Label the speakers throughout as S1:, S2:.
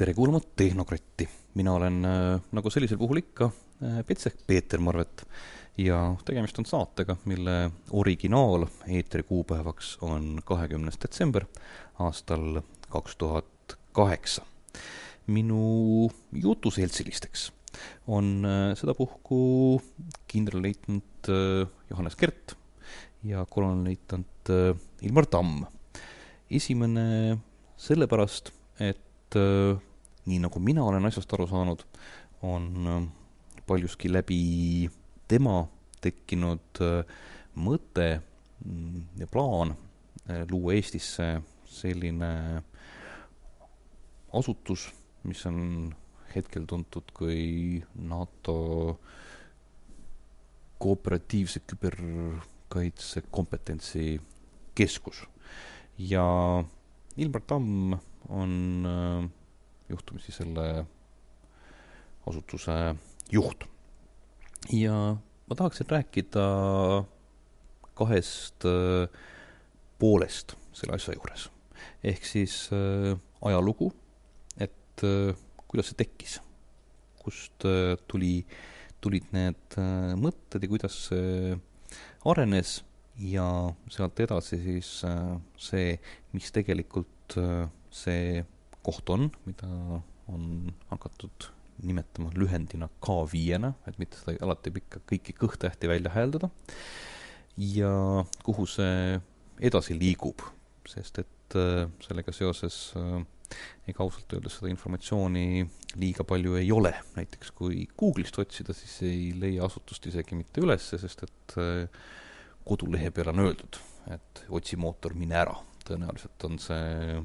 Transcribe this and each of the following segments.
S1: tere kuulama Tehnokratti. mina olen äh, nagu sellisel puhul ikka äh, Petsek Peeter Marvet ja tegemist on saatega, mille originaal eetri kuupäevaks on kahekümnes detsember aastal kaks tuhat kaheksa. minu jutuseltsilisteks on äh, sedapuhku kindralleitnant Johannes Kert ja kolonelleitnant Ilmar Tamm. esimene sellepärast, et nii nagu mina olen asjast aru saanud, on paljuski läbi tema tekkinud mõte mm, ja plaan luua Eestisse selline asutus, mis on hetkel tuntud kui NATO kooperatiivse küberkaitse kompetentsi keskus. ja Ilmar Tamm on äh, juhtumisi selle asutuse juht. ja ma tahaksin rääkida kahest äh, poolest selle asja juures. ehk siis äh, ajalugu, et äh, kuidas see tekkis, kust tuli, tulid need mõtted ja kuidas see arenes ja sealt edasi siis see, mis tegelikult see koht on, mida on hakatud nimetama lühendina K5-na, et mitte seda alati pikka kõiki kõhtähti välja hääldada, ja kuhu see edasi liigub, sest et sellega seoses äh, ega ausalt öeldes seda informatsiooni liiga palju ei ole, näiteks kui Google'ist otsida, siis ei leia asutust isegi mitte ülesse, sest et äh, kodulehe peal on öeldud, et otsimootor, mine ära. tõenäoliselt on see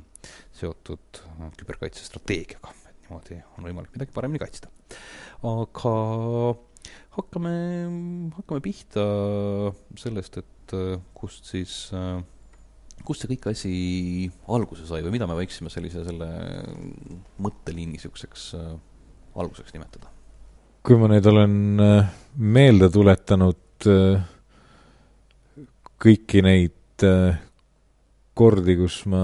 S1: seotud äh, küberkaitsestrateegiaga, et niimoodi on võimalik midagi paremini kaitsta. aga hakkame, hakkame pihta sellest, et äh, kust siis äh, kust see kõik asi alguse sai või mida me võiksime sellise, selle mõtteliini niisuguseks äh, alguseks nimetada?
S2: kui ma nüüd olen äh, meelde tuletanud äh, kõiki neid äh, kordi, kus ma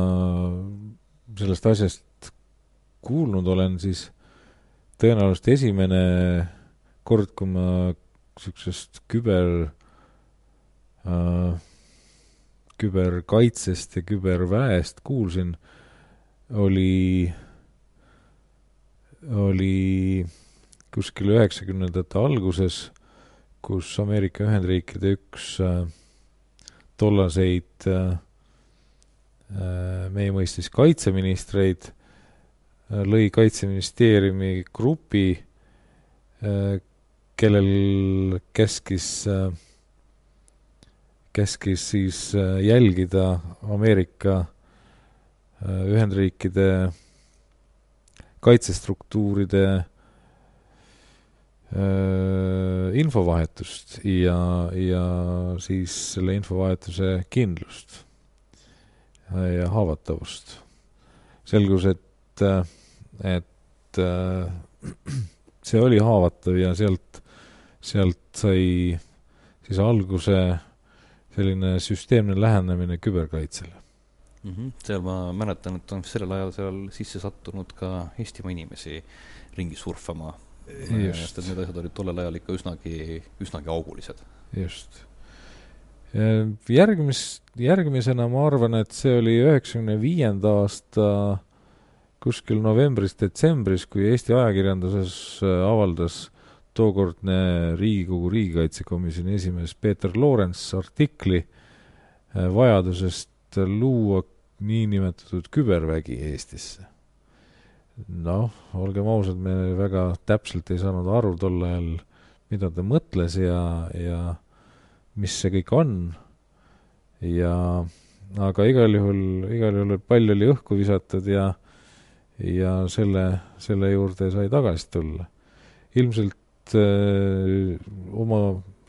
S2: sellest asjast kuulnud olen, siis tõenäoliselt esimene kord, kui ma niisugusest küber äh, küberkaitsest ja küberväest kuulsin, oli, oli kuskil üheksakümnendate alguses, kus Ameerika Ühendriikide üks äh, tollaseid äh, meie mõistis kaitseministreid äh, lõi Kaitseministeeriumi grupi äh,, kellel käskis äh, käskis siis äh, jälgida Ameerika äh, Ühendriikide kaitsestruktuuride äh, infovahetust ja, ja siis selle infovahetuse kindlust ja haavatavust. selgus, et, et see oli haavatav ja sealt, sealt sai siis alguse selline süsteemne lähenemine küberkaitsele
S1: mm. -hmm. seal ma mäletan, et on sellel ajal seal sisse sattunud ka Eestimaa inimesi ringi surfama. sest et need asjad olid tollel ajal ikka üsnagi, üsnagi augulised.
S2: just. Järgmis, järgmisena ma arvan, et see oli üheksakümne viienda aasta kuskil novembris-detsembris, kui Eesti ajakirjanduses avaldas tookordne Riigikogu riigikaitsekomisjoni esimees Peeter Loorents artikli äh, vajadusest luua niinimetatud kübervägi Eestisse. noh, olgem ausad, me väga täpselt ei saanud aru tol ajal, mida ta mõtles ja, ja mis see kõik on. ja aga igal juhul, igal juhul pall oli õhku visatud ja, ja selle, selle juurde sai tagasi tulla. ilmselt äh, oma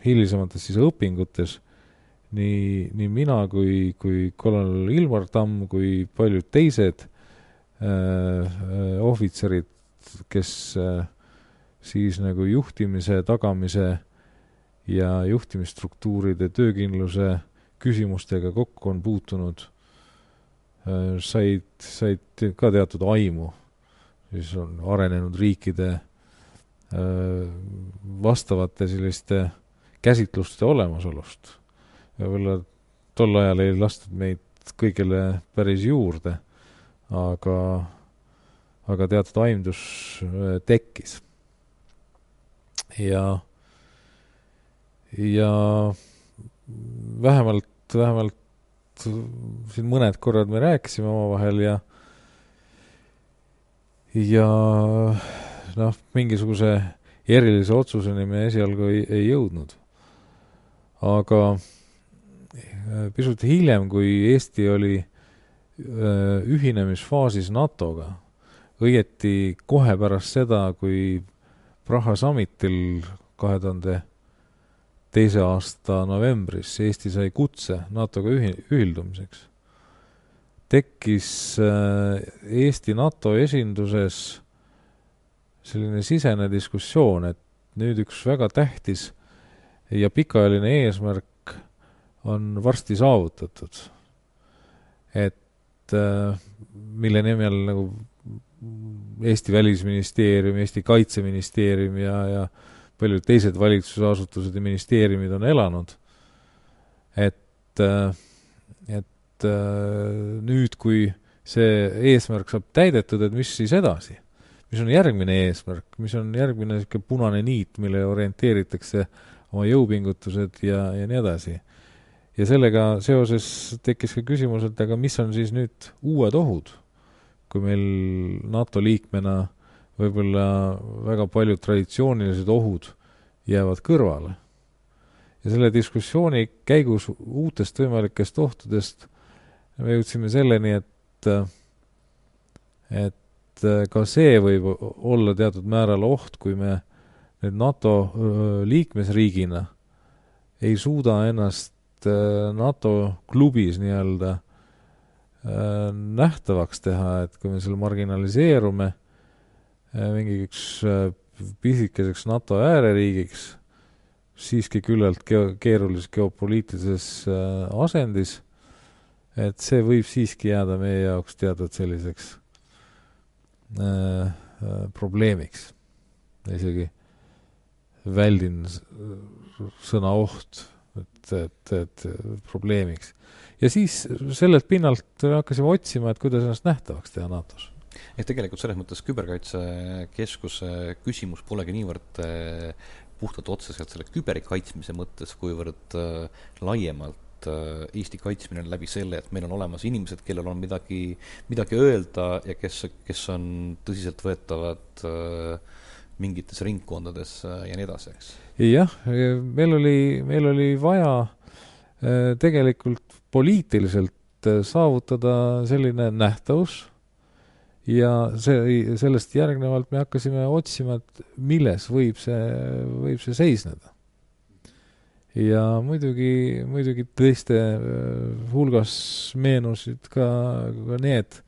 S2: hilisemates siis õpingutes nii, nii mina kui, kui kolonel Ilmar Tamm kui paljud teised äh, ohvitserid, kes äh, siis nagu juhtimise tagamise ja juhtimisstruktuuride töökindluse küsimustega kokku on puutunud äh,, said, said ka teatud aimu siis on arenenud riikide äh, vastavate selliste käsitluste olemasolust. võib-olla tol ajal ei lastud meid kõigele päris juurde, aga, aga teatud aimdus äh, tekkis. ja, ja vähemalt, vähemalt siin mõned korrad me rääkisime omavahel ja ja noh, mingisuguse erilise otsuseni me esialgu ei, ei jõudnud. aga äh, pisut hiljem, kui Eesti oli äh, ühinemisfaasis NATO-ga, õieti kohe pärast seda, kui Praha summitil kahe tuhande teise aasta novembris Eesti sai kutse NATO-ga ühi-, ühildumiseks tekkis äh, Eesti NATO esinduses selline sisene diskussioon, et nüüd üks väga tähtis ja pikaajaline eesmärk on varsti saavutatud. et äh, mille nimel nagu Eesti Välisministeerium, Eesti Kaitseministeerium ja, ja paljud teised valitsusasutused ja ministeeriumid on elanud, et, äh, et äh, nüüd, kui see eesmärk saab täidetud, et mis siis edasi? mis on järgmine eesmärk, mis on järgmine niisugune punane niit, millele orienteeritakse oma jõupingutused ja, ja nii edasi. ja sellega seoses tekkis ka küsimus, et aga mis on siis nüüd uued ohud, kui meil NATO liikmena võib-olla väga paljud traditsioonilised ohud jäävad kõrvale. ja selle diskussiooni käigus uutest võimalikest ohtudest me jõudsime selleni, et, et ka see võib olla teatud määral oht, kui me nüüd NATO liikmesriigina ei suuda ennast NATO klubis nii-öelda nähtavaks teha, et kui me seal marginaliseerume mingiks pisikeseks NATO ääreriigiks, siiski küllalt geo-, keerulises geopoliitilises asendis et see võib siiski jääda meie jaoks teatud selliseks äh, äh, probleemiks. isegi väldin sõna oht, et, et, et probleemiks. ja siis sellelt pinnalt hakkasime otsima, et kuidas ennast nähtavaks teha NATO-s
S1: ehk tegelikult selles mõttes Küberkaitsekeskuse küsimus polegi niivõrd äh, puhtalt otseselt selle küberi kaitsmise mõttes, kuivõrd äh, laiemalt Äh, Eesti kaitsmine läbi selle, et meil on olemas inimesed, kellel on midagi, midagi öelda ja kes, kes on tõsiseltvõetavad mingites ringkondades ja nii edasi, eks.
S2: jah, meil oli, meil oli vaja tegelikult poliitiliselt saavutada selline nähtavus ja see, sellest järgnevalt me hakkasime otsima, et milles võib see, võib see seisneda ja muidugi, muidugi teiste äh, hulgas meenusid ka, ka need,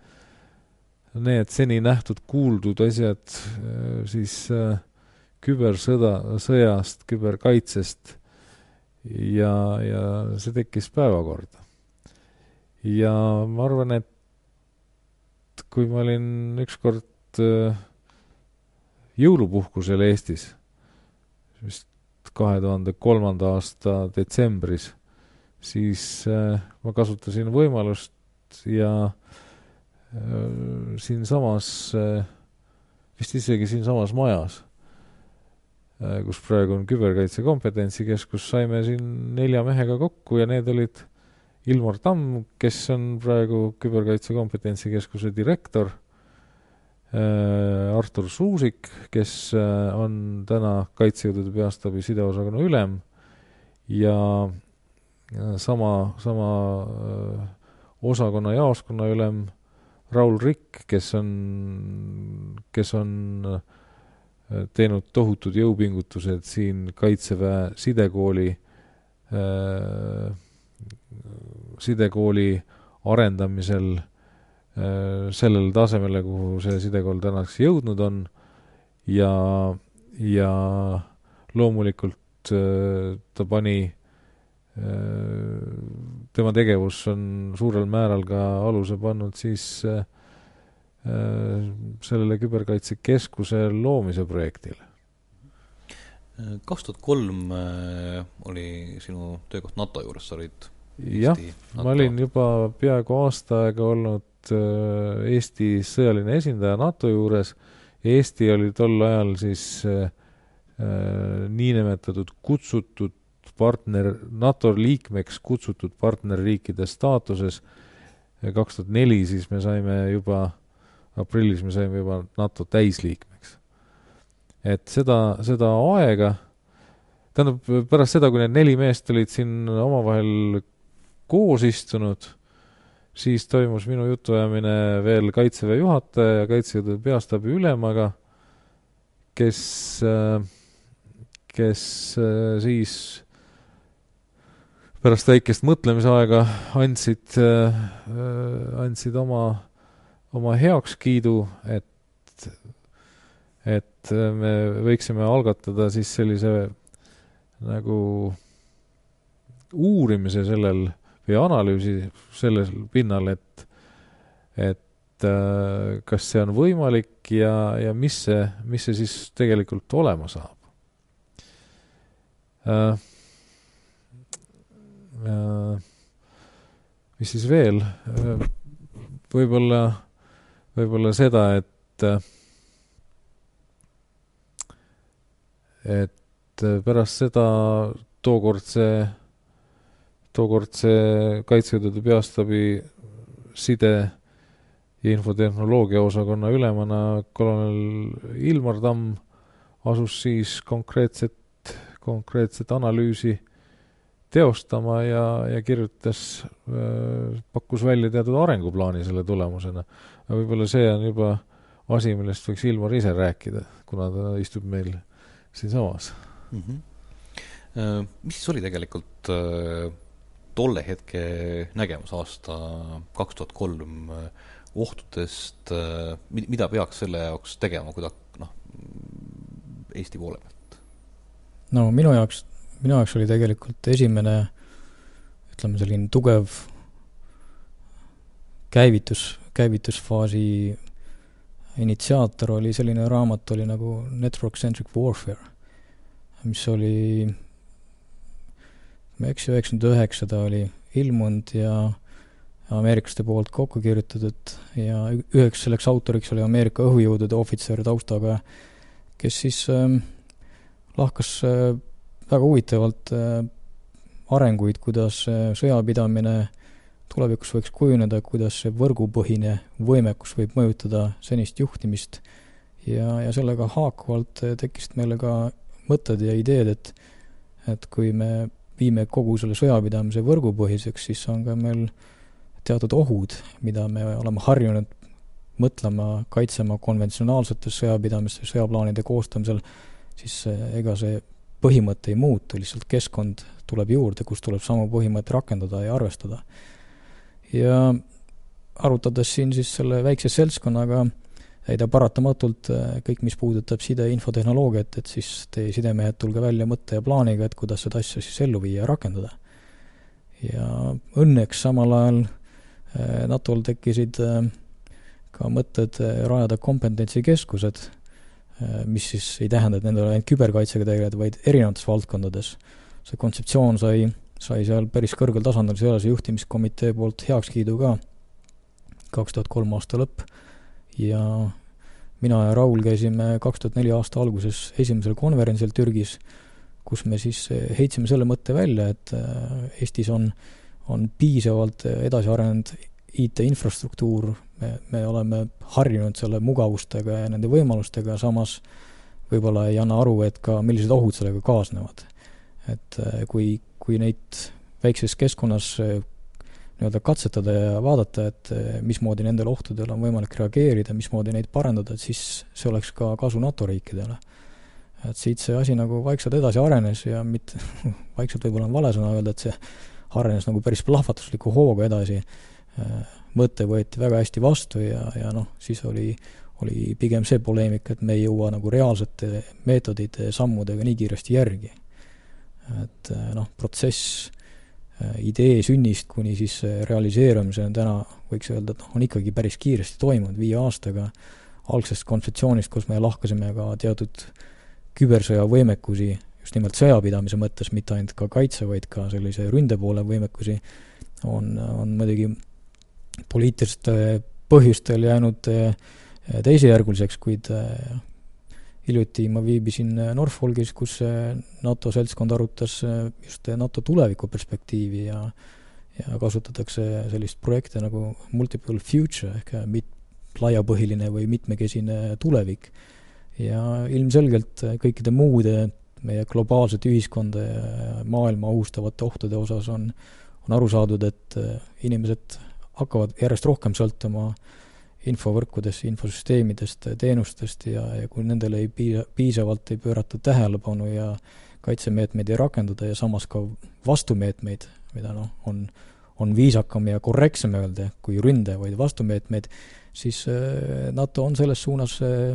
S2: need seni nähtud-kuuldud asjad äh, siis äh, kübersõda, sõjast, küberkaitsest ja, ja see tekkis päevakorda. ja ma arvan, et kui ma olin ükskord jõulupuhkusel Eestis, vist kahe tuhande kolmanda aasta detsembris, siis äh, ma kasutasin võimalust ja äh, siinsamas, äh, vist isegi siinsamas majas, kus praegu on Küberkaitse Kompetentsikeskus, saime siin nelja mehega kokku ja need olid Ilmar Tamm, kes on praegu Küberkaitse Kompetentsikeskuse direktor. Äh, Artur Suusik, kes äh, on täna Kaitsejõudude Peastaabi sideosakonna ülem. Ja sama, sama äh, osakonna jaoskonna ülem Raul Rikk, kes on, kes on teinud tohutud jõupingutused siin Kaitseväe sidekooli äh,, sidekooli arendamisel äh, sellele tasemele, kuhu see sidekool tänaseks jõudnud on ja, ja loomulikult äh, ta pani, äh, tema tegevus on suurel määral ka aluse pannud siis sellele küberkaitsekeskuse loomise projektile.
S1: kaks tuhat kolm oli sinu töökoht NATO juures, sa olid
S2: jah, ma olin juba peaaegu aasta aega olnud Eesti sõjaline esindaja NATO juures. Eesti oli tol ajal siis äh, niinimetatud kutsutud partner, NATO liikmeks kutsutud partnerriikide staatuses. kaks tuhat neli siis me saime juba, aprillis me saime juba NATO täisliikmeks. et seda, seda aega, tähendab, pärast seda, kui need neli meest olid siin omavahel koos istunud, siis toimus minu jutuajamine veel Kaitseväe juhataja ja Kaitseväe peastaabi ülemaga, kes, kes siis pärast väikest mõtlemisaega andsid, andsid oma, oma heakskiidu, et, et me võiksime algatada siis sellise nagu uurimise sellel või analüüsi sellel pinnal, et, et äh, kas see on võimalik ja, ja mis see, mis see siis tegelikult olema saab äh,. Äh, mis siis veel äh,, võib-olla, võib-olla seda, et äh, et pärast seda tookordse tookordse Kaitseväe peastaabi side- ja infotehnoloogia osakonna ülemana kolonel Ilmar Tamm asus siis konkreetset, konkreetset analüüsi teostama ja, ja kirjutas, pakkus välja teatud arenguplaani selle tulemusena. aga võib-olla see on juba asi, millest võiks Ilmar ise rääkida, kuna ta istub meil siinsamas mm.
S1: -hmm. Mis oli tegelikult tolle hetke nägemus aasta kaks tuhat kolm ohtudest, mida peaks selle jaoks tegema, kui ta noh, Eesti poole pealt?
S3: no minu jaoks, minu jaoks oli tegelikult esimene ütleme, selline tugev käivitus, käivitusfaasi initsiaator oli selline raamat, oli nagu Network Centric Warfare, mis oli ei eksi, üheksakümmend üheksa ta oli ilmunud ja ameeriklaste poolt kokku kirjutatud ja üheks selleks autoriks oli Ameerika õhujõudude ohvitser taustaga, kes siis äh, lahkas äh, väga huvitavalt äh, arenguid, kuidas äh, sõjapidamine tulevikus võiks kujuneda, kuidas see võrgupõhine võimekus võib mõjutada senist juhtimist. Ja, ja sellega haakuvalt äh, tekkisid meile ka mõtted ja ideed, et et kui me viime kogu selle sõjapidamise võrgupõhiseks, siis on ka meil teatud ohud, mida me oleme harjunud mõtlema, kaitsema konventsionaalsetes sõjapidamistes, sõjaplaanide koostamisel, siis eh, ega see põhimõte ei muutu, lihtsalt keskkond tuleb juurde, kus tuleb samu põhimõtteid rakendada ja arvestada. ja arutades siin siis selle väikse seltskonnaga ei ta paratamatult äh, kõik, mis puudutab side- ja infotehnoloogiat, et siis teie sidemehed, tulge välja mõtte ja plaaniga, et kuidas seda asja siis ellu viia ja rakendada. ja õnneks samal ajal äh, NATO-l tekkisid äh, ka mõtted rajada kompetentsikeskused, mis siis ei tähenda, et nendel ainult küberkaitsega tegeleda, vaid erinevates valdkondades. see kontseptsioon sai, sai seal päris kõrgel tasandil sõjalise juhtimiskomitee poolt heakskiidu ka, kaks tuhat kolm aasta lõpp ja mina ja Raul käisime kaks tuhat neli aasta alguses esimesel konverentsil Türgis, kus me siis heitsime selle mõtte välja, et äh, Eestis on, on piisavalt edasi arenenud IT-infrastruktuur, me, me oleme harjunud selle mugavustega ja nende võimalustega, samas võib-olla ei anna aru, et ka millised ohud sellega kaasnevad. et äh, kui, kui neid väikses keskkonnas nii-öelda katsetada ja vaadata, et eh, mismoodi nendele ohtudele on võimalik reageerida, mismoodi neid parandada, et siis see oleks ka kasu NATO riikidele. et siit see asi nagu vaikselt edasi arenes ja mitte, vaikselt võib-olla on vale sõna öelda, et see arenes nagu päris plahvatusliku hooga edasi, mõte võeti väga hästi vastu ja, ja noh, siis oli, oli pigem see poleemika, et me ei jõua nagu reaalsete meetodite, sammudega nii kiiresti järgi. et eh, noh, protsess idee sünnist kuni siis realiseerumiseni täna võiks öelda, et noh, on ikkagi päris kiiresti toimunud, viie aastaga. Algsest kontseptsioonist, kus me lahkasime ka teatud kübersõjavõimekusi, just nimelt sõjapidamise mõttes, mitte ainult ka kaitse, vaid ka sellise ründepoole võimekusi, on, on muidugi poliitilistel põhjustel jäänud teisejärguliseks, kuid hiljuti ma viibisin Norfolgis, kus NATO seltskond arutas äh, just NATO tuleviku perspektiivi ja ja kasutatakse sellist projekte nagu multiple future ehk mit-, laiapõhiline või mitmekesine tulevik. ja ilmselgelt kõikide muude meie globaalset ühiskonda ja maailma ohustavate ohtude osas on, on aru saadud, et inimesed hakkavad järjest rohkem sõltuma äh, infovõrkudest, infosüsteemidest, teenustest ja, ja kui nendele ei piisa, piisavalt ei pöörata tähelepanu ja kaitsemeetmeid ei rakendada ja samas ka vastumeetmeid, mida noh, on, on viisakam ja korrektsem öelda kui ründe, vaid vastumeetmeid, siis äh, NATO on selles suunas äh,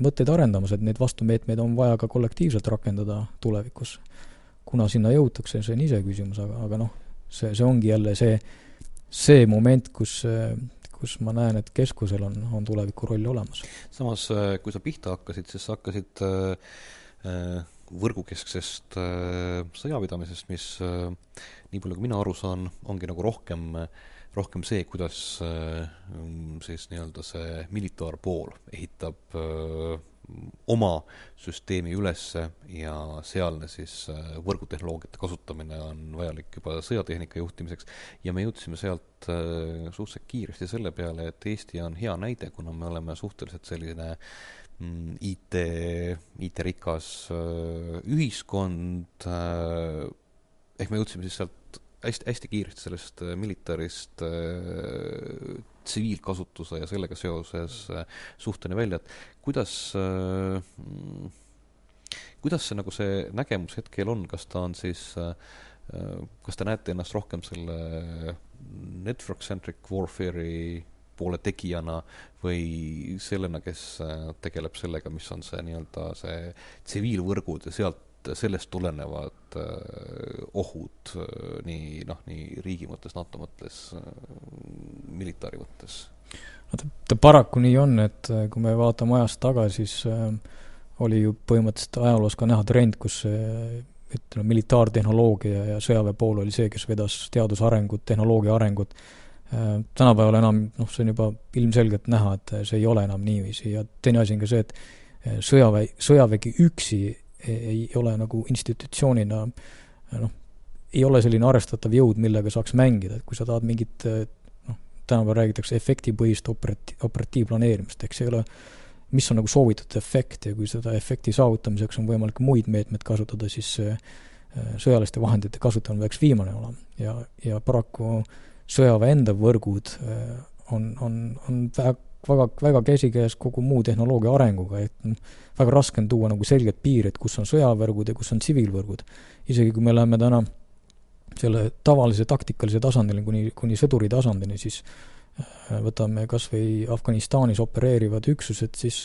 S3: mõtteid arendamas, et neid vastumeetmeid on vaja ka kollektiivselt rakendada tulevikus. kuna sinna jõutakse, see on iseküsimus, aga, aga noh, see, see ongi jälle see, see moment, kus äh, kus ma näen, et keskusel on, on tuleviku roll olemas.
S1: samas, äh, kui sa pihta hakkasid, siis sa hakkasid äh, äh võrgukesksest sõjapidamisest, mis nii palju, kui mina aru saan, ongi nagu rohkem, rohkem see, kuidas äh, siis nii-öelda see militaarpool ehitab oma süsteemi ülesse ja sealne siis äh, võrgutehnoloogiate kasutamine on vajalik juba sõjatehnika juhtimiseks. Ja me jõudsime sealt äh, suhteliselt kiiresti selle peale, et Eesti on hea näide, kuna me oleme suhteliselt selline mm, IT, IT-rikas äh, ühiskond, ehk me jõudsime siis sealt hästi, hästi kiiresti sellest militarist tsiviilkasutuse ja sellega seoses suhteni välja, et kuidas äh, kuidas see nagu see nägemus hetkel on, kas ta on siis äh, kas te näete ennast rohkem selle network-centric warfare'i poole tegijana või sellena, kes äh, tegeleb sellega, mis on see nii-öelda see tsiviilvõrgud ja sealt, sellest tulenevad äh, ohud äh, nii noh, nii riigi mõttes, NATO mõttes äh,, militaari mõttes?
S3: no ta, ta paraku nii on, et kui me vaatame ajas tagasi, siis oli ju põhimõtteliselt ajaloos ka näha trend, kus ütleme, militaartehnoloogia ja sõjaväe pool oli see, kes vedas teaduse arengut, tehnoloogia arengut, tänapäeval enam noh, see on juba ilmselgelt näha, et see ei ole enam niiviisi ja teine asi on ka see, et sõjaväe, sõjavägi üksi ei ole nagu institutsioonina noh, ei ole selline arvestatav jõud, millega saaks mängida, et kui sa tahad mingit noh, tänapäeval räägitakse efektipõhist operati-, operatiivplaneerimist, ehk see ei ole mis on nagu soovitud efekt ja kui seda efekti saavutamiseks on võimalik muid meetmeid kasutada, siis äh, sõjaliste vahendite kasutamine peaks viimane olema. ja, ja paraku sõjaväe enda võrgud äh, on, on, on väga, väga, väga käsikäes kogu muu tehnoloogia arenguga, et väga raske on tuua nagu selget piiri, et kus on sõjavõrgud ja kus on tsiviilvõrgud. isegi kui me läheme täna selle tavalise taktikalise tasandini, kuni, kuni sõduri tasandini, siis Äh, võtame kas või Afganistanis opereerivad üksused, siis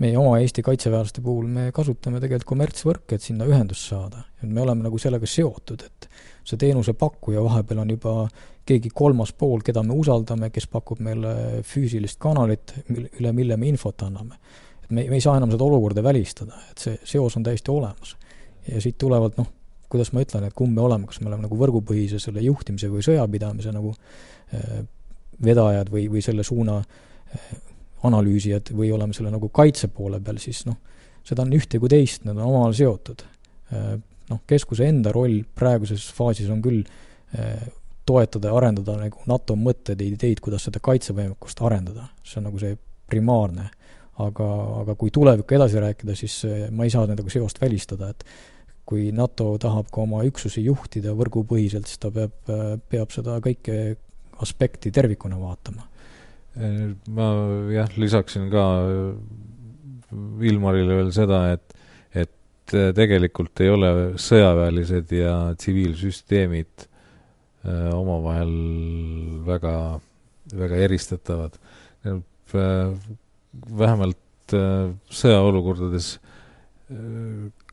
S3: meie oma Eesti kaitseväelaste puhul me kasutame tegelikult kommertsvõrke, et sinna ühendust saada. et me oleme nagu sellega seotud, et see teenusepakkuja vahepeal on juba keegi kolmas pool, keda me usaldame, kes pakub meile füüsilist kanalit, üle mille me infot anname. et me, me ei saa enam seda olukorda välistada, et see seos on täiesti olemas. ja siit tulevalt noh, kuidas ma ütlen, et kumb me oleme, kas me oleme nagu võrgupõhise selle juhtimise või sõjapidamise nagu äh, vedajad või, või selle suuna eh, analüüsijad või oleme selle nagu kaitse poole peal, siis noh, seda on ühte kui teist, need on omavahel seotud. Eh, noh, keskuse enda roll praeguses faasis on küll eh, toetada ja arendada nagu NATO mõtteid ja ideid, kuidas seda kaitsevõimekust arendada, see on nagu see primaarne. aga, aga kui tulevikku edasi rääkida, siis ma ei saa nendega seost välistada, et kui NATO tahab ka oma üksusi juhtida võrgupõhiselt, siis ta peab, peab seda kõike aspekti tervikuna vaatama.
S2: Ma jah, lisaksin ka Ilmarile veel seda, et, et tegelikult ei ole sõjaväelised ja tsiviilsüsteemid äh, omavahel väga, väga eristatavad. Äh, vähemalt äh, sõjaolukordades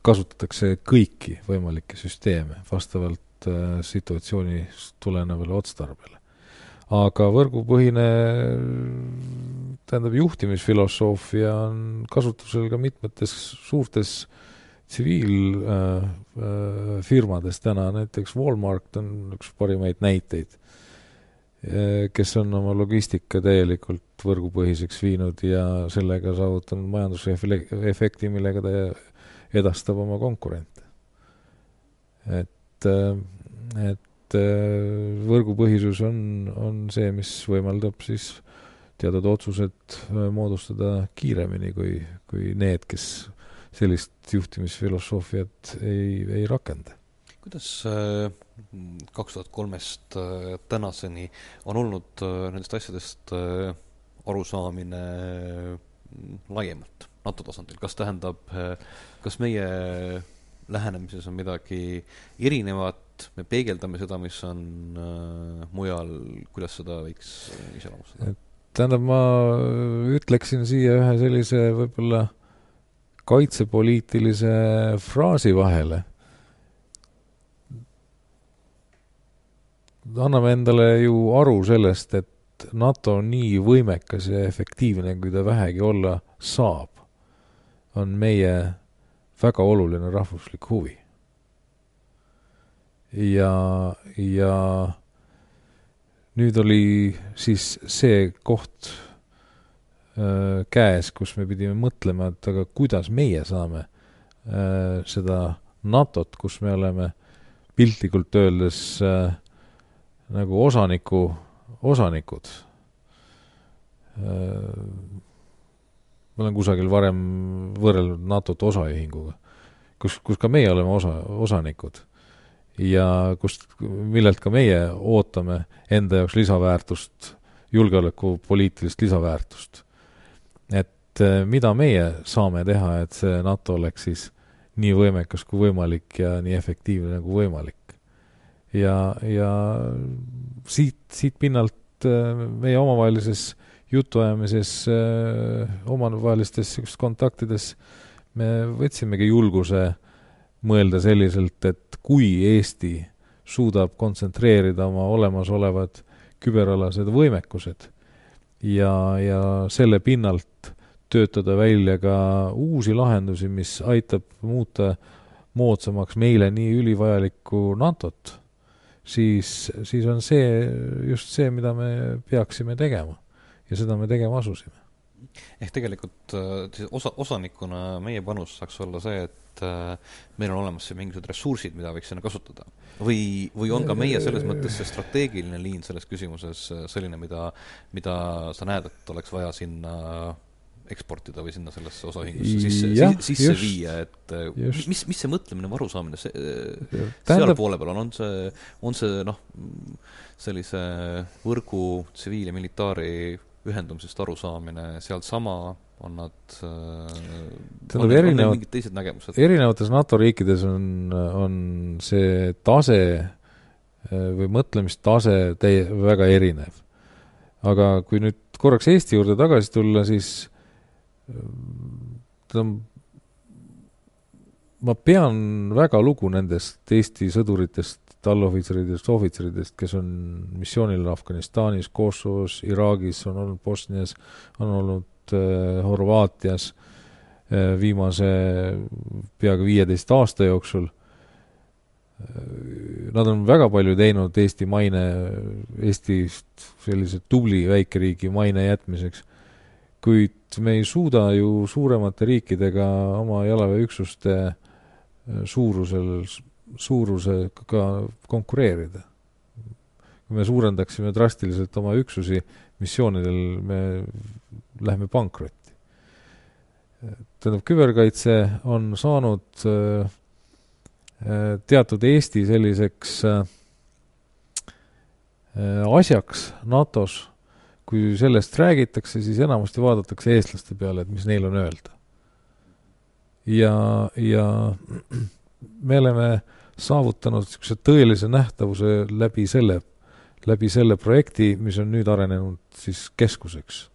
S2: kasutatakse kõiki võimalikke süsteeme vastavalt situatsioonist tulenevale otstarbele. Aga võrgupõhine tähendab, juhtimisfilosoofia on kasutusel ka mitmetes suurtes tsiviilfirmades äh, täna, näiteks Walmart on üks parimaid näiteid kes on oma logistika täielikult võrgupõhiseks viinud ja sellega saavutanud majandusefekti, millega ta edastab oma konkurente. et, äh, et äh, võrgupõhisus on, on see, mis võimaldab siis teatud otsused äh, moodustada kiiremini kui, kui need, kes sellist juhtimisfilosoofiat ei, ei rakenda.
S1: kuidas kaks tuhat kolmest tänaseni on olnud nendest asjadest arusaamine laiemalt NATO tasandil, kas tähendab, kas meie lähenemises on midagi erinevat, me peegeldame seda, mis on äh, mujal, kuidas seda võiks iseloomustada?
S2: tähendab, ma ütleksin siia ühe sellise võib-olla kaitsepoliitilise fraasi vahele. anname endale ju aru sellest, et NATO on nii võimekas ja efektiivne, kui ta vähegi olla saab, on meie väga oluline rahvuslik huvi. Ja, ja nüüd oli siis see koht äh, käes, kus me pidime mõtlema, et aga kuidas meie saame äh, seda NATO-t, kus me oleme piltlikult öeldes äh, nagu osaniku, osanikud. Äh,, ma olen kusagil varem võrrelnud NATO-t osaühinguga, kus, kus ka meie oleme osa, osanikud ja kust, millelt ka meie ootame enda jaoks lisaväärtust, julgeolekupoliitilist lisaväärtust. et eh, mida meie saame teha, et see NATO oleks siis nii võimekas kui võimalik ja nii efektiivne nagu võimalik. ja, ja siit, siit pinnalt eh, meie omavahelises jutuajamises, eh, omavahelistes kontaktides me võtsimegi julguse mõelda selliselt, et kui Eesti suudab kontsentreerida oma olemasolevad küberalased võimekused ja, ja selle pinnalt töötada välja ka uusi lahendusi, mis aitab muuta moodsamaks meile nii ülivajalikku NATO-t, siis, siis on see just see, mida me peaksime tegema. ja seda me tegema asusime.
S1: Ehk tegelikult äh, osa, osanikuna meie panus saaks olla see, et äh, meil on olemas siin mingisugused ressursid, mida võiks sinna kasutada. või, või on ka meie selles mõttes see strateegiline liin selles küsimuses äh, selline, mida, mida sa näed, et oleks vaja sinna eksportida või sinna sellesse osaühingusse sisse, sisse just, viia, et just. mis, mis see mõtlemine või arusaamine see, seal poole peal on, on see, on see noh, sellise võrgu tsiviil- ja militaari ühendumisest arusaamine sealsama on nad
S2: tähendab, erinevad, erinevates NATO riikides on, on see tase või mõtlemistase täie-, väga erinev. aga kui nüüd korraks Eesti juurde tagasi tulla, siis tähendab, ma pean väga lugu nendest Eesti sõduritest, allohvitseridest, ohvitseridest, kes on missioonil Afganistanis, Kosovos, Iraagis, on olnud Bosnias, on olnud äh, Horvaatias äh, viimase peaaegu viieteist aasta jooksul äh,. Nad on väga palju teinud Eesti maine, Eestist sellise tubli väikeriigi maine jätmiseks, kuid me ei suuda ju suuremate riikidega oma jalaväeüksuste äh, suurusel, suurusega konkureerida. kui me suurendaksime drastiliselt oma üksusi missioonidel, me läheme pankrotti. tähendab, küberkaitse on saanud äh, äh, teatud Eesti selliseks äh, asjaks NATO-s, kui sellest räägitakse, siis enamasti vaadatakse eestlaste peale, et mis neil on öelda. ja, ja me oleme saavutanud niisuguse tõelise nähtavuse läbi selle, läbi selle projekti, mis on nüüd arenenud siis keskuseks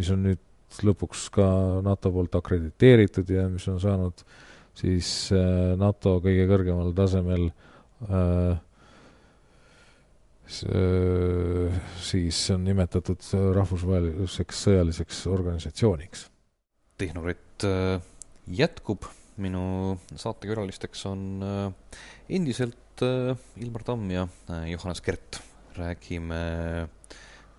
S2: mis on nüüd lõpuks ka NATO poolt akrediteeritud ja mis on saanud siis äh, NATO kõige kõrgemal tasemel äh, siis on nimetatud rahvusvaheliseks sõjaliseks organisatsiooniks.
S1: tehnoritt jätkub, minu saatekülalisteks on endiselt Ilmar Tamm ja Johannes Kert. räägime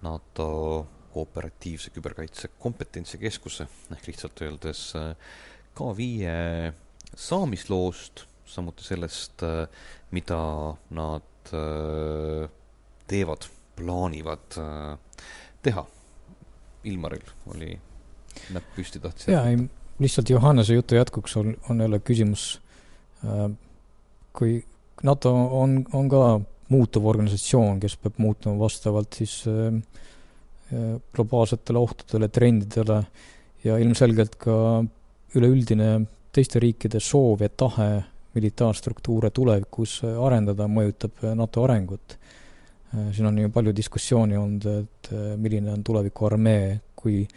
S1: NATO kooperatiivse küberkaitse kompetentsikeskuse ehk lihtsalt öeldes K5 saamisloost, samuti sellest, mida nad teevad, plaanivad teha. Ilmaril oli näpp püsti, tahtis
S3: jaa, ei, lihtsalt Johannese jutu jätkuks on, on jälle küsimus, kui NATO on, on ka muutuv organisatsioon, kes peab muutuma vastavalt siis äh, globaalsetele ohtudele, trendidele ja ilmselgelt ka üleüldine teiste riikide soov ja tahe militaarstruktuure tulevikus arendada mõjutab NATO arengut. siin on ju palju diskussiooni olnud, et milline on tuleviku armee, kui,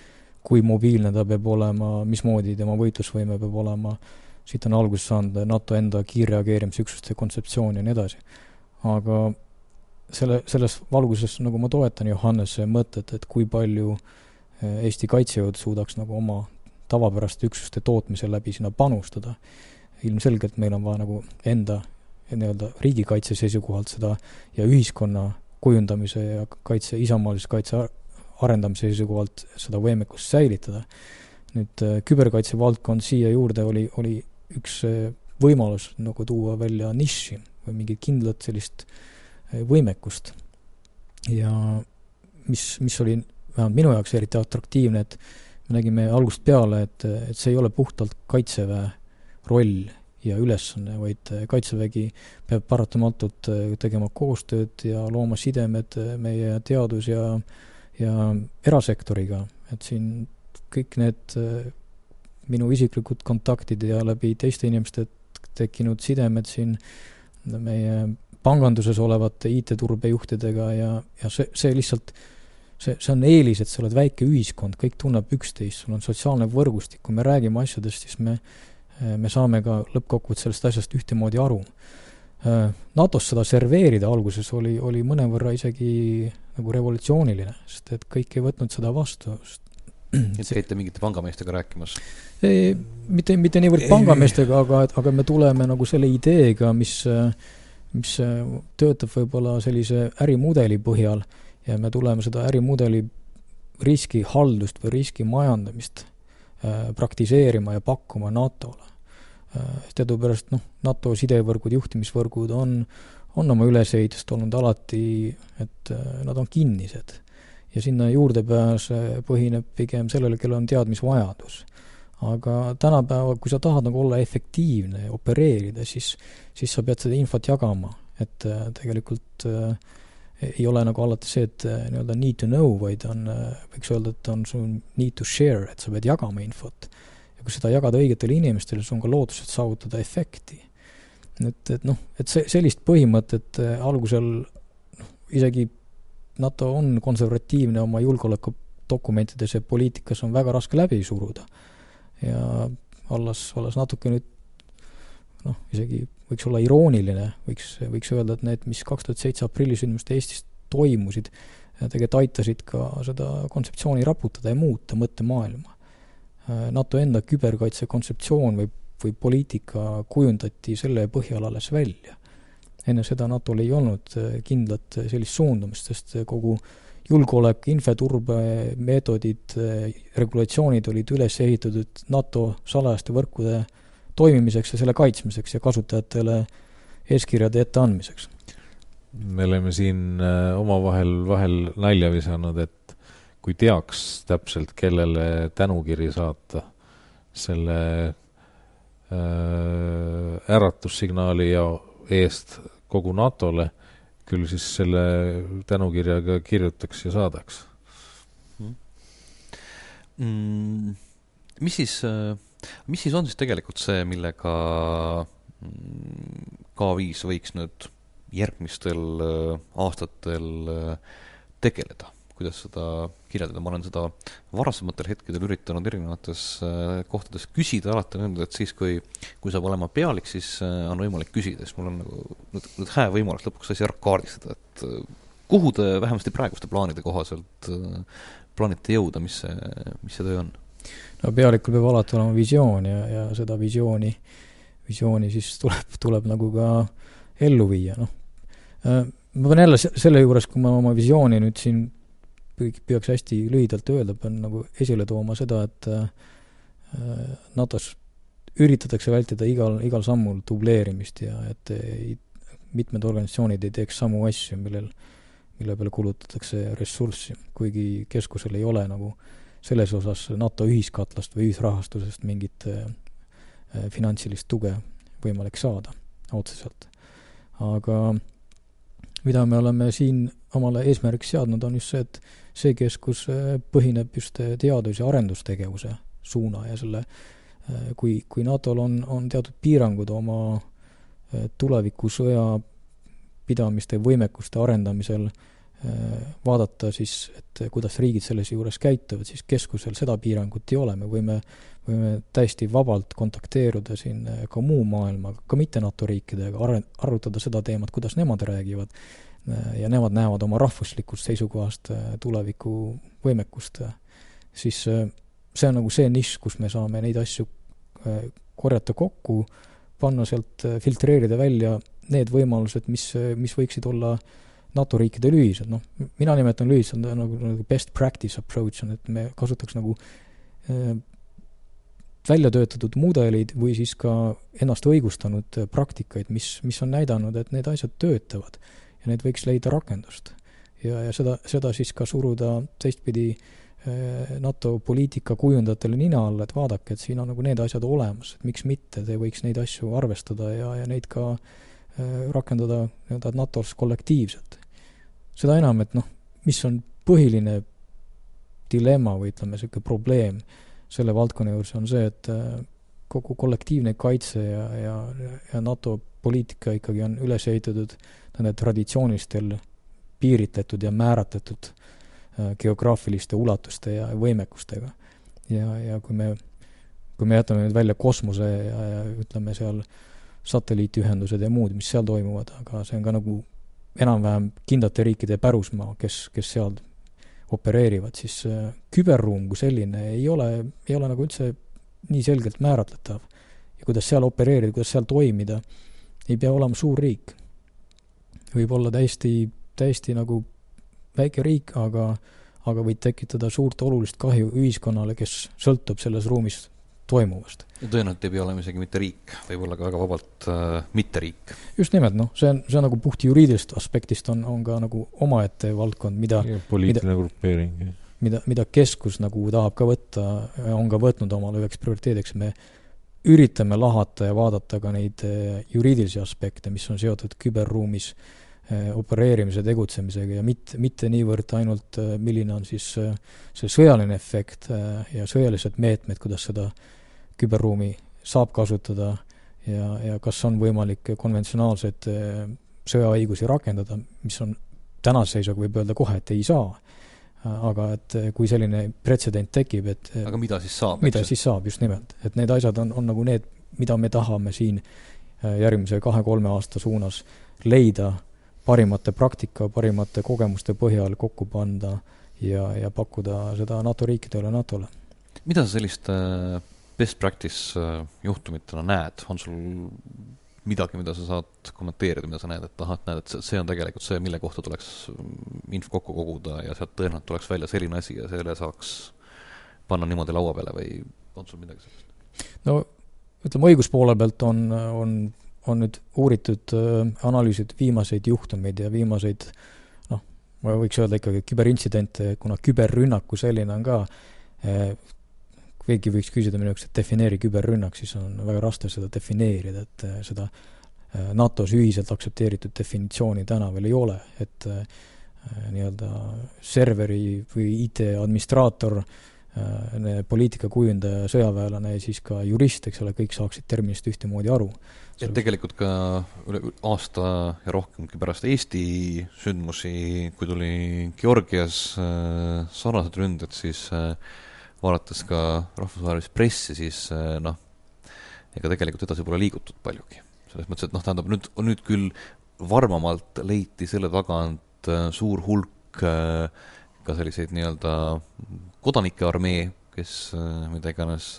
S3: kui mobiilne ta peab olema, mismoodi tema võitlusvõime peab olema, siit on alguse saanud NATO enda kiirreageerimisüksuste kontseptsioon ja nii edasi. aga selle, selles valguses nagu ma toetan Johannese mõtet, et kui palju eh, Eesti kaitsejõud suudaks nagu oma tavapäraste üksuste tootmise läbi sinna panustada. ilmselgelt meil on vaja nagu enda nii-öelda riigikaitse seisukohalt seda ja ühiskonna kujundamise ja kaitse, isamaalise kaitse arendamise seisukohalt seda võimekust säilitada. nüüd eh, küberkaitse valdkond siia juurde oli, oli üks eh, võimalus nagu tuua välja nišši või mingit kindlat sellist äh, võimekust. ja mis, mis oli vähemalt minu jaoks eriti atraktiivne, et me nägime algusest peale, et, et see ei ole puhtalt Kaitseväe roll ja ülesanne, vaid Kaitsevägi peab paratamatult tegema koostööd ja looma sidemed meie teadus- ja, ja erasektoriga, et siin kõik need minu isiklikud kontaktid ja läbi teiste inimeste tekkinud sidemed siin meie panganduses olevate IT-turbejuhtidega ja, ja see, see lihtsalt, see, see on eelis, et sa oled väike ühiskond, kõik tunneb üksteist, sul on sotsiaalne võrgustik, kui me räägime asjadest, siis me, me saame ka lõppkokkuvõttes sellest asjast ühtemoodi aru. NATO-s seda serveerida alguses oli, oli mõnevõrra isegi nagu revolutsiooniline, sest et kõik ei võtnud seda vastu,
S1: et käite mingite pangameestega rääkimas?
S3: ei, mitte, mitte niivõrd pangameestega, aga, aga me tuleme nagu selle ideega, mis äh, mis äh, töötab võib-olla sellise ärimudeli põhjal ja me tuleme seda ärimudeli riskihaldust või riski majandamist äh, praktiseerima ja pakkuma NATO-le äh,. Teadupärast noh, NATO sidevõrgud, juhtimisvõrgud on, on oma ülesehitust olnud alati, et äh, nad on kinnised. ja sinna juurdepääs põhineb pigem sellele, kellel on teadmisvajadus aga tänapäeval, kui sa tahad nagu olla efektiivne ja opereerida, siis, siis sa pead seda infot jagama, et äh, tegelikult äh, ei ole nagu alati see, et äh, nii-öelda need to know, vaid on äh,, võiks öelda, et on sul need to share, et sa pead jagama infot. Ja kui seda jagada õigetele inimestele, siis on ka lootused saavutada efekti. et, et noh, et see, sellist põhimõtet äh, algusel noh, isegi NATO on konservatiivne oma julgeolekudokumentides ja poliitikas on väga raske läbi suruda ja olles, olles natuke nüüd noh, isegi võiks olla irooniline, võiks, võiks öelda, et need, mis kaks tuhat seitse aprillisündmused Eestis toimusid, tegelikult aitasid ka seda kontseptsiooni raputada ja muuta mõttemaailma. NATO enda küberkaitse kontseptsioon või, või poliitika kujundati selle põhjal alles välja. enne seda NATO-l ei olnud kindlat sellist suundumist, sest kogu äh, julgeolek, infoturbe meetodid, regulatsioonid olid üles ehitatud NATO salajaste võrkude toimimiseks ja selle kaitsmiseks ja kasutajatele eeskirjade etteandmiseks.
S2: me oleme siin äh, omavahel vahel nalja visanud, et kui teaks täpselt, kellele tänukiri saata selle äh, äratussignaali ja eest kogu NATO-le küll siis selle tänukirjaga kirjutaks ja saadaks
S1: mm,. mis siis, mis siis on siis tegelikult see, millega mm, K5 võiks nüüd järgmistel äh, aastatel äh, tegeleda? Kuidas seda kirjeldada, ma olen seda varasematel hetkedel üritanud erinevates äh, kohtades küsida, alati on öeldud, et siis, kui, kui saab olema pealik, siis äh, on võimalik küsida, siis mul on nagu nüüd, nüüd hää võimalus lõpuks asi ära kaardistada, et äh, kuhu te vähemasti praeguste plaanide kohaselt plaanite jõuda, mis see, mis see töö on?
S3: no pealikul peab alati olema visioon ja, ja seda visiooni, visiooni siis tuleb, tuleb nagu ka ellu viia, noh. ma pean jälle selle juures, kui ma oma visiooni nüüd siin püüaks hästi lühidalt öelda, pean nagu esile tooma seda, et NATO-s üritatakse vältida igal, igal sammul dubleerimist ja et ei, mitmed organisatsioonid ei teeks samu asju, millel, mille peale kulutatakse ressurssi, kuigi keskusel ei ole nagu selles osas NATO ühiskatlast või ühisrahastusest mingit äh, finantsilist tuge võimalik saada otseselt. aga mida me oleme siin omale eesmärgiks seadnud, on just see, et see keskus äh, põhineb just äh, teadus- ja arendustegevuse suuna ja selle äh, kui, kui NATO-l on, on teatud piirangud oma tulevikusõja pidamiste võimekuste arendamisel, vaadata siis, et kuidas riigid selles juures käituvad, siis keskusel seda piirangut ei ole, me võime, võime täiesti vabalt kontakteeruda siin ka muu maailmaga, ka mitte NATO riikidega, are-, arutada seda teemat, kuidas nemad räägivad, ja nemad näevad oma rahvuslikust seisukohast tuleviku võimekust, siis see on nagu see nišš, kus me saame neid asju äh, korjata kokku, panna sealt, äh, filtreerida välja need võimalused, mis, mis võiksid olla NATO riikidel ühised, noh, mina nimetan lühidalt nagu, nagu best practice approach on, et me kasutaks nagu äh, välja töötatud mudeleid või siis ka ennast õigustanud praktikaid, mis, mis on näidanud, et need asjad töötavad ja need võiks leida rakendust. ja, ja seda, seda siis ka suruda teistpidi Äh, NATO poliitika kujundajatele nina alla, et vaadake, et siin on nagu need asjad olemas, et miks mitte, te võiks neid asju arvestada ja, ja neid ka äh, rakendada nii-öelda NATO-s kollektiivselt. seda enam, et noh, mis on põhiline dilemma või ütleme, niisugune probleem selle valdkonna juures on see, et äh, kogu kollektiivne kaitse ja, ja, ja NATO poliitika ikkagi on üles ehitatud nende traditsioonilistel piiritletud ja määratletud Äh, geograafiliste ulatuste ja võimekustega. ja, ja kui me, kui me jätame nüüd välja kosmose ja, ja ütleme seal satelliitiühendused ja muud, mis seal toimuvad, aga see on ka nagu enam-vähem kindlate riikide pärusmaa, kes, kes seal opereerivad, siis äh, küberruum kui selline ei ole, ei ole nagu üldse nii selgelt määratletav. ja kuidas seal opereerida, kuidas seal toimida, ei pea olema suur riik. võib olla täiesti, täiesti nagu väike riik, aga aga võid tekitada suurt olulist kahju ühiskonnale, kes sõltub selles ruumis toimuvast.
S1: ja tõenäoliselt ei pea olema isegi mitte riik, võib olla ka väga vabalt äh, mitte riik.
S3: just nimelt, noh, see on, see on nagu puht juriidilisest aspektist on, on ka nagu omaette valdkond, mida
S2: poliitiline grupeering.
S3: Mida, mida keskus nagu tahab ka võtta, on ka võtnud omale üheks prioriteediks, me üritame lahata ja vaadata ka neid äh, juriidilisi aspekte, mis on seotud küberruumis Äh, opereerimise, tegutsemisega ja mitte, mitte niivõrd ainult, äh, milline on siis see sõjaline efekt ja sõjalised meetmed, kuidas seda küberruumi saab kasutada ja, ja kas on võimalik konventsionaalseid sõjaõigusi rakendada, mis on tänase seisuga võib öelda kohe, et ei saa. Aga et kui selline pretsedent tekib, et
S1: aga mida siis saab?
S3: mida siis saab, just nimelt. et need asjad on, on nagu need, mida me tahame siin järgmise kahe-kolme aasta suunas leida parimate praktika, parimate kogemuste põhjal kokku panna ja, ja pakkuda seda NATO riikidele, NATO-le.
S1: mida sa selliste best practice juhtumitena näed, on sul midagi, mida sa saad kommenteerida, mida sa näed, et ahah, et näed, et see on tegelikult see, mille kohta tuleks mm, info kokku koguda ja sealt tõenäoliselt tuleks välja selline asi ja selle saaks panna niimoodi laua peale või on sul midagi sellist?
S3: no ütleme, õiguspoole pealt on, on on nüüd uuritud, äh, analüüsitud viimaseid juhtumeid ja viimaseid noh, ma võiks öelda ikkagi küberintsidente, kuna küberrünnak kui selline on ka eh, keegi võiks küsida minu jaoks, et defineeri küberrünnak, siis on väga raske seda defineerida, et äh, seda NATO-s ühiselt aktsepteeritud definitsiooni täna veel ei ole, et nii-öelda serveri või IT-administraator äh, Äh, poliitikakujundaja, sõjaväelane ja siis ka jurist, eks ole, kõik saaksid terminist ühtemoodi aru.
S1: et tegelikult ka üle aasta ja rohkemgi pärast Eesti sündmusi, kui tuli Georgias äh, sarnased ründed, siis äh, vaadates ka rahvusvahelist pressi, siis noh, ega tegelikult edasi pole liigutud paljugi. selles mõttes, et noh, tähendab nüüd, nüüd küll varmamalt leiti selle tagant et suur hulk ka selliseid nii-öelda kodanike armee, kes mida iganes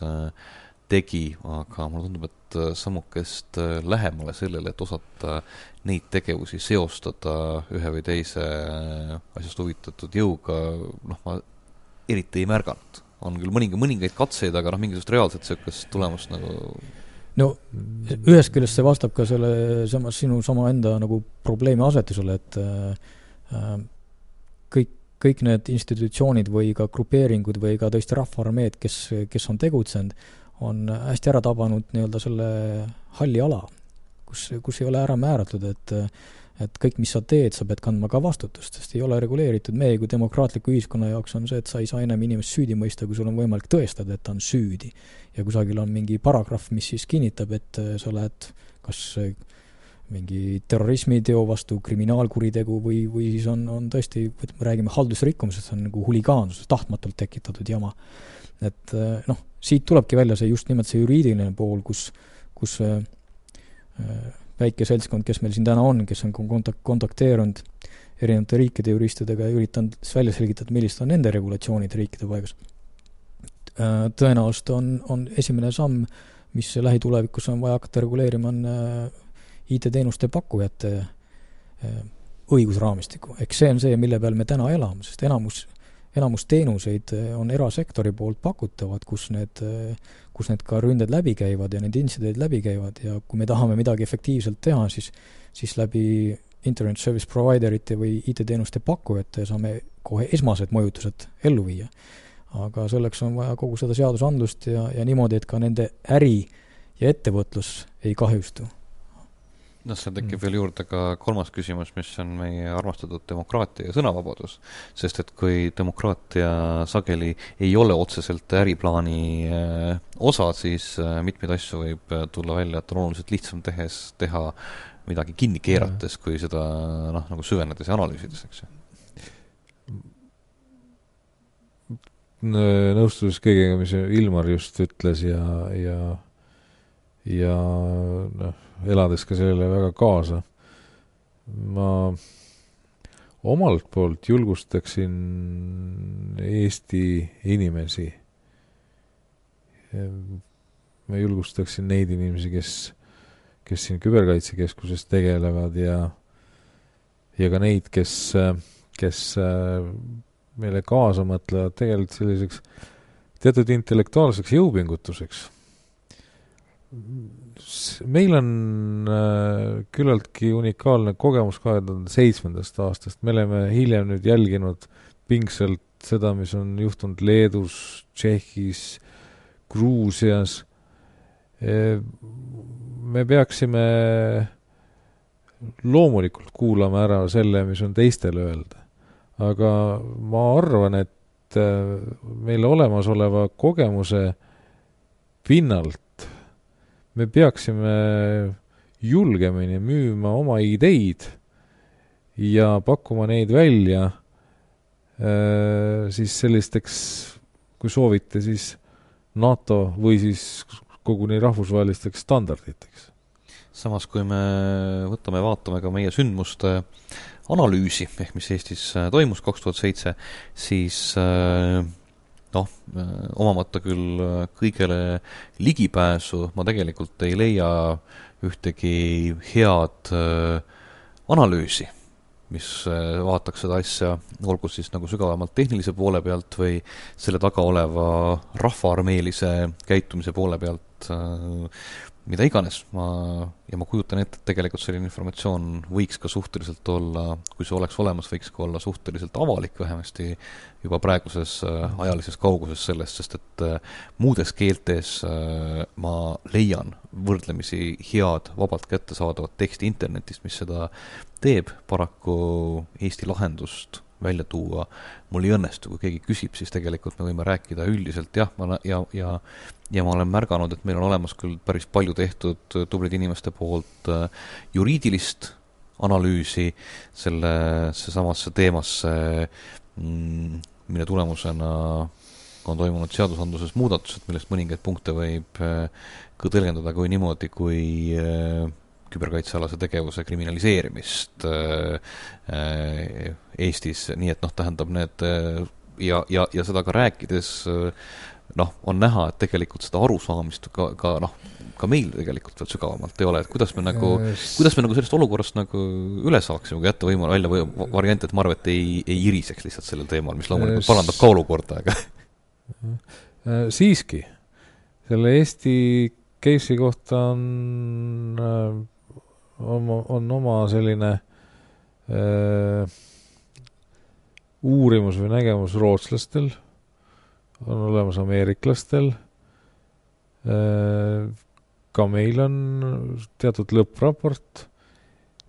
S1: tegi, aga mulle tundub, et sammukest lähemale sellele, et osata neid tegevusi seostada ühe või teise asjast huvitatud jõuga, noh, ma eriti ei märganud. On küll mõninga, mõningaid katseid, aga noh, mingisugust reaalset niisugust tulemust nagu
S3: no ühest küljest see vastab ka selle sama, sinu sama enda nagu probleemi asetusele, et äh, kõik, kõik need institutsioonid või ka grupeeringud või ka tõesti rahvaarmeed, kes, kes on tegutsenud, on hästi ära tabanud nii-öelda selle halli ala, kus, kus ei ole ära määratud, et et kõik, mis sa teed, sa pead kandma ka vastutust, sest ei ole reguleeritud, meie kui demokraatliku ühiskonna jaoks on see, et sa ei saa enam inimest süüdi mõista, kui sul on võimalik tõestada, et ta on süüdi. ja kusagil on mingi paragrahv, mis siis kinnitab, et äh, sa oled kas äh, mingi terrorismiteo vastu kriminaalkuritegu või, või siis on, on tõesti, me räägime haldusrikkumisest, see on nagu huligaansus, tahtmatult tekitatud jama. et äh, noh, siit tulebki välja see just nimelt see juriidiline pool, kus, kus äh, väike seltskond, kes meil siin täna on, kes on kontak-, kontakteerunud erinevate riikide juristidega ja üritanud siis välja selgitada, millised on nende regulatsioonid riikide paigas. Äh, tõenäoliselt on, on esimene samm, mis lähitulevikus on vaja hakata reguleerima, on äh, IT-teenuste pakkujate äh, õigusraamistikku. eks see on see, mille peal me täna elame, sest enamus enamus teenuseid eh, on erasektori poolt pakutavad, kus need, eh, kus need ka ründed läbi käivad ja need intsidendid läbi käivad ja kui me tahame midagi efektiivselt teha, siis siis läbi internet service provider ite või IT-teenuste pakkujate saame kohe esmased mõjutused ellu viia. aga selleks on vaja kogu seda seadusandlust ja, ja niimoodi, et ka nende äri ja ettevõtlus ei kahjustu
S1: noh, seal tekib mm. veel juurde ka kolmas küsimus, mis on meie armastatud demokraatia ja sõnavabadus. sest et kui demokraatia sageli ei ole otseselt äriplaani äh, osa, siis äh, mitmeid asju võib äh, tulla välja, et on oluliselt lihtsam tehes, teha midagi kinni keerates, kui seda noh, nagu süvenedes ja analüüsides, eks ju.
S2: nõustudes kõigega, mis Ilmar just ütles ja, ja ja noh, elades ka sellele väga kaasa, ma omalt poolt julgustaksin Eesti inimesi, ma julgustaksin neid inimesi, kes, kes siin Küberkaitsekeskuses tegelevad ja ja ka neid, kes, kes meile kaasa mõtlevad, tegelikult selliseks teatud intellektuaalseks jõupingutuseks meil on äh, küllaltki unikaalne kogemus kahe tuhande seitsmendast aastast, me oleme hiljem nüüd jälginud pingsalt seda, mis on juhtunud Leedus, Tšehhis, Gruusias. Me peaksime loomulikult kuulama ära selle, mis on teistel öelda. aga ma arvan, et äh, meil olemasoleva kogemuse pinnalt me peaksime julgemini müüma oma ideid ja pakkuma neid välja äh, siis sellisteks, kui soovite, siis NATO või siis koguni rahvusvahelisteks standarditeks.
S1: samas, kui me võtame, vaatame ka meie sündmuste analüüsi, ehk mis Eestis äh, toimus kaks tuhat seitse, siis äh, noh, omamata küll kõigele ligipääsu, ma tegelikult ei leia ühtegi head äh, analüüsi, mis äh, vaataks seda asja, olgu siis nagu sügavamalt tehnilise poole pealt või selle taga oleva rahvaarmeelise käitumise poole pealt äh, mida iganes, ma, ja ma kujutan ette, et tegelikult selline informatsioon võiks ka suhteliselt olla, kui see oleks olemas, võiks ka olla suhteliselt avalik vähemasti juba praeguses äh, ajalises kauguses sellest, sest et äh, muudes keeltes äh, ma leian võrdlemisi head, vabalt kättesaadavat teksti internetist, mis seda teeb, paraku Eesti lahendust välja tuua mul ei õnnestu, kui keegi küsib, siis tegelikult me võime rääkida üldiselt jah, ma ja, ja ja ma olen märganud, et meil on olemas küll päris palju tehtud tublide inimeste poolt äh, juriidilist analüüsi selle, seesamasse teemasse, mm, mille tulemusena on toimunud seadusandluses muudatused, millest mõningaid punkte võib äh, ka tõlgendada kui niimoodi, kui äh, küberkaitsealase tegevuse kriminaliseerimist Eestis, nii et noh, tähendab need ja, ja, ja seda ka rääkides noh, on näha, et tegelikult seda arusaamist ka, ka noh, ka meil tegelikult veel sügavamalt ei ole, et kuidas me nagu, kuidas me nagu sellest olukorrast nagu üle saaksime, kui jätta võimal-, välja või variant, et Marvet ei, ei iriseks lihtsalt sellel teemal, mis loomulikult parandab ka olukorda, aga
S2: äh, siiski, selle Eesti case'i kohta on oma, on oma selline äh, uurimus või nägemus rootslastel, on olemas ameeriklastel äh,, ka meil on teatud lõppraport,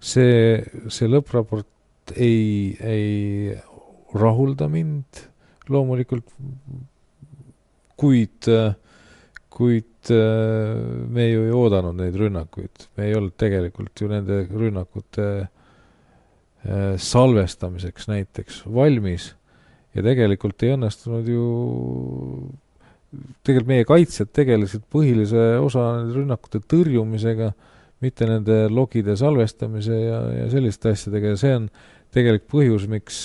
S2: see, see lõppraport ei, ei rahulda mind loomulikult, kuid, kuid me ju ei oodanud neid rünnakuid, me ei olnud tegelikult ju nende rünnakute äh, salvestamiseks näiteks valmis ja tegelikult ei õnnestunud ju tegelikult meie kaitsjad tegelesid põhilise osa nende rünnakute tõrjumisega, mitte nende logide salvestamise ja, ja selliste asjadega ja see on tegelik põhjus, miks,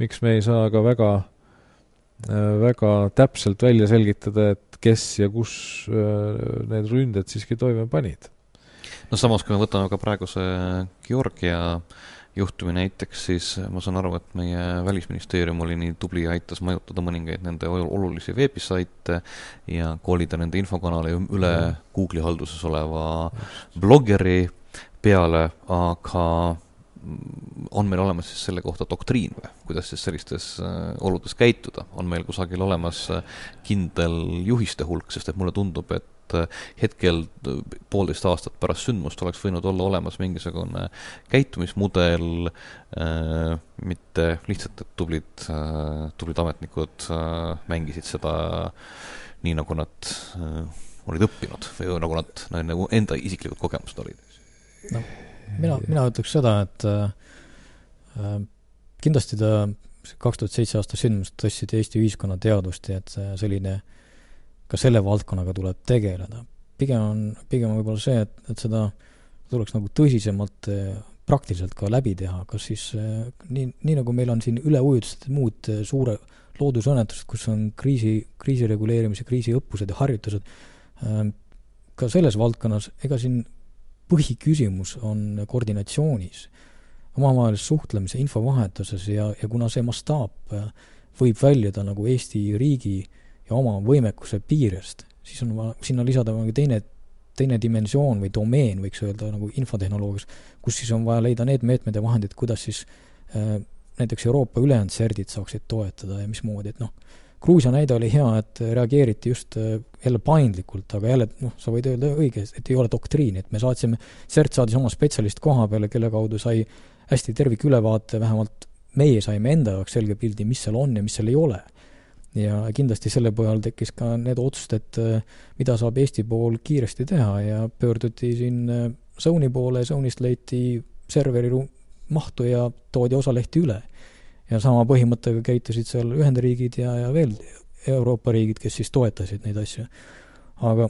S2: miks me ei saa ka väga, väga täpselt välja selgitada, et kes ja kus need ründed siiski toime panid.
S1: no samas, kui me võtame ka praeguse Georgia äh, juhtumi näiteks, siis ma saan aru, et meie Välisministeerium oli nii tubli ja aitas mõjutada mõningaid nende olulisi veebisaite ja kolida nende infokanali üle Google'i halduses oleva blogeri peale, aga on meil olemas siis selle kohta doktriin või, kuidas siis sellistes äh, oludes käituda, on meil kusagil olemas äh, kindel juhiste hulk, sest et mulle tundub, et äh, hetkel poolteist aastat pärast sündmust oleks võinud olla olemas mingisugune käitumismudel mitte lihtsalt, et tublid tublid ametnikud mängisid seda nii, nagu nad olid õppinud või nagu nad, nagu enda isiklikud kogemused olid.
S3: noh, mina, mina ütleks seda, et äh, kindlasti ta kaks tuhat seitse aasta sündmused tõstsid Eesti ühiskonna teadvust ja et selline äh, ka selle valdkonnaga tuleb tegeleda. pigem on, pigem on võib-olla see, et, et seda tuleks nagu tõsisemalt eh, praktiliselt ka läbi teha, kas siis eh, nii, nii nagu meil on siin üleujutused ja muud eh, suure loodusõnnetused, kus on kriisi, kriisireguleerimise, kriisiõppused ja harjutused, ka selles valdkonnas, ega siin põhiküsimus on koordinatsioonis, omavahelises suhtlemise, infovahetuses ja, ja kuna see mastaap võib väljuda nagu Eesti riigi äh, ja oma võimekuse piirest, siis on vaja sinna lisada nagu teine, teine dimensioon või domeen, võiks öelda, nagu infotehnoloogias, kus siis on vaja leida need meetmed ja vahendid, kuidas siis äh, näiteks Euroopa ülejäänud CERD-id saaksid toetada ja mismoodi, et noh, Gruusia näide oli hea, et reageeriti just äh, jälle paindlikult, aga jälle noh, sa võid öelda õigesti, et ei ole doktriini, et me saatsime, CERT saatis oma spetsialist koha peale, kelle kaudu sai hästi tervikülevaate, vähemalt meie saime enda jaoks selge pildi, mis seal on ja mis seal ei ole ja kindlasti selle põhjal tekkis ka need otsused, et äh, mida saab Eesti pool kiiresti teha ja pöörduti siin äh, Sony poole, Sonyst leiti serveri mahtu ja toodi osa lehti üle. Ja sama põhimõttega käitusid seal Ühendriigid ja, ja veel Euroopa riigid, kes siis toetasid neid asju. aga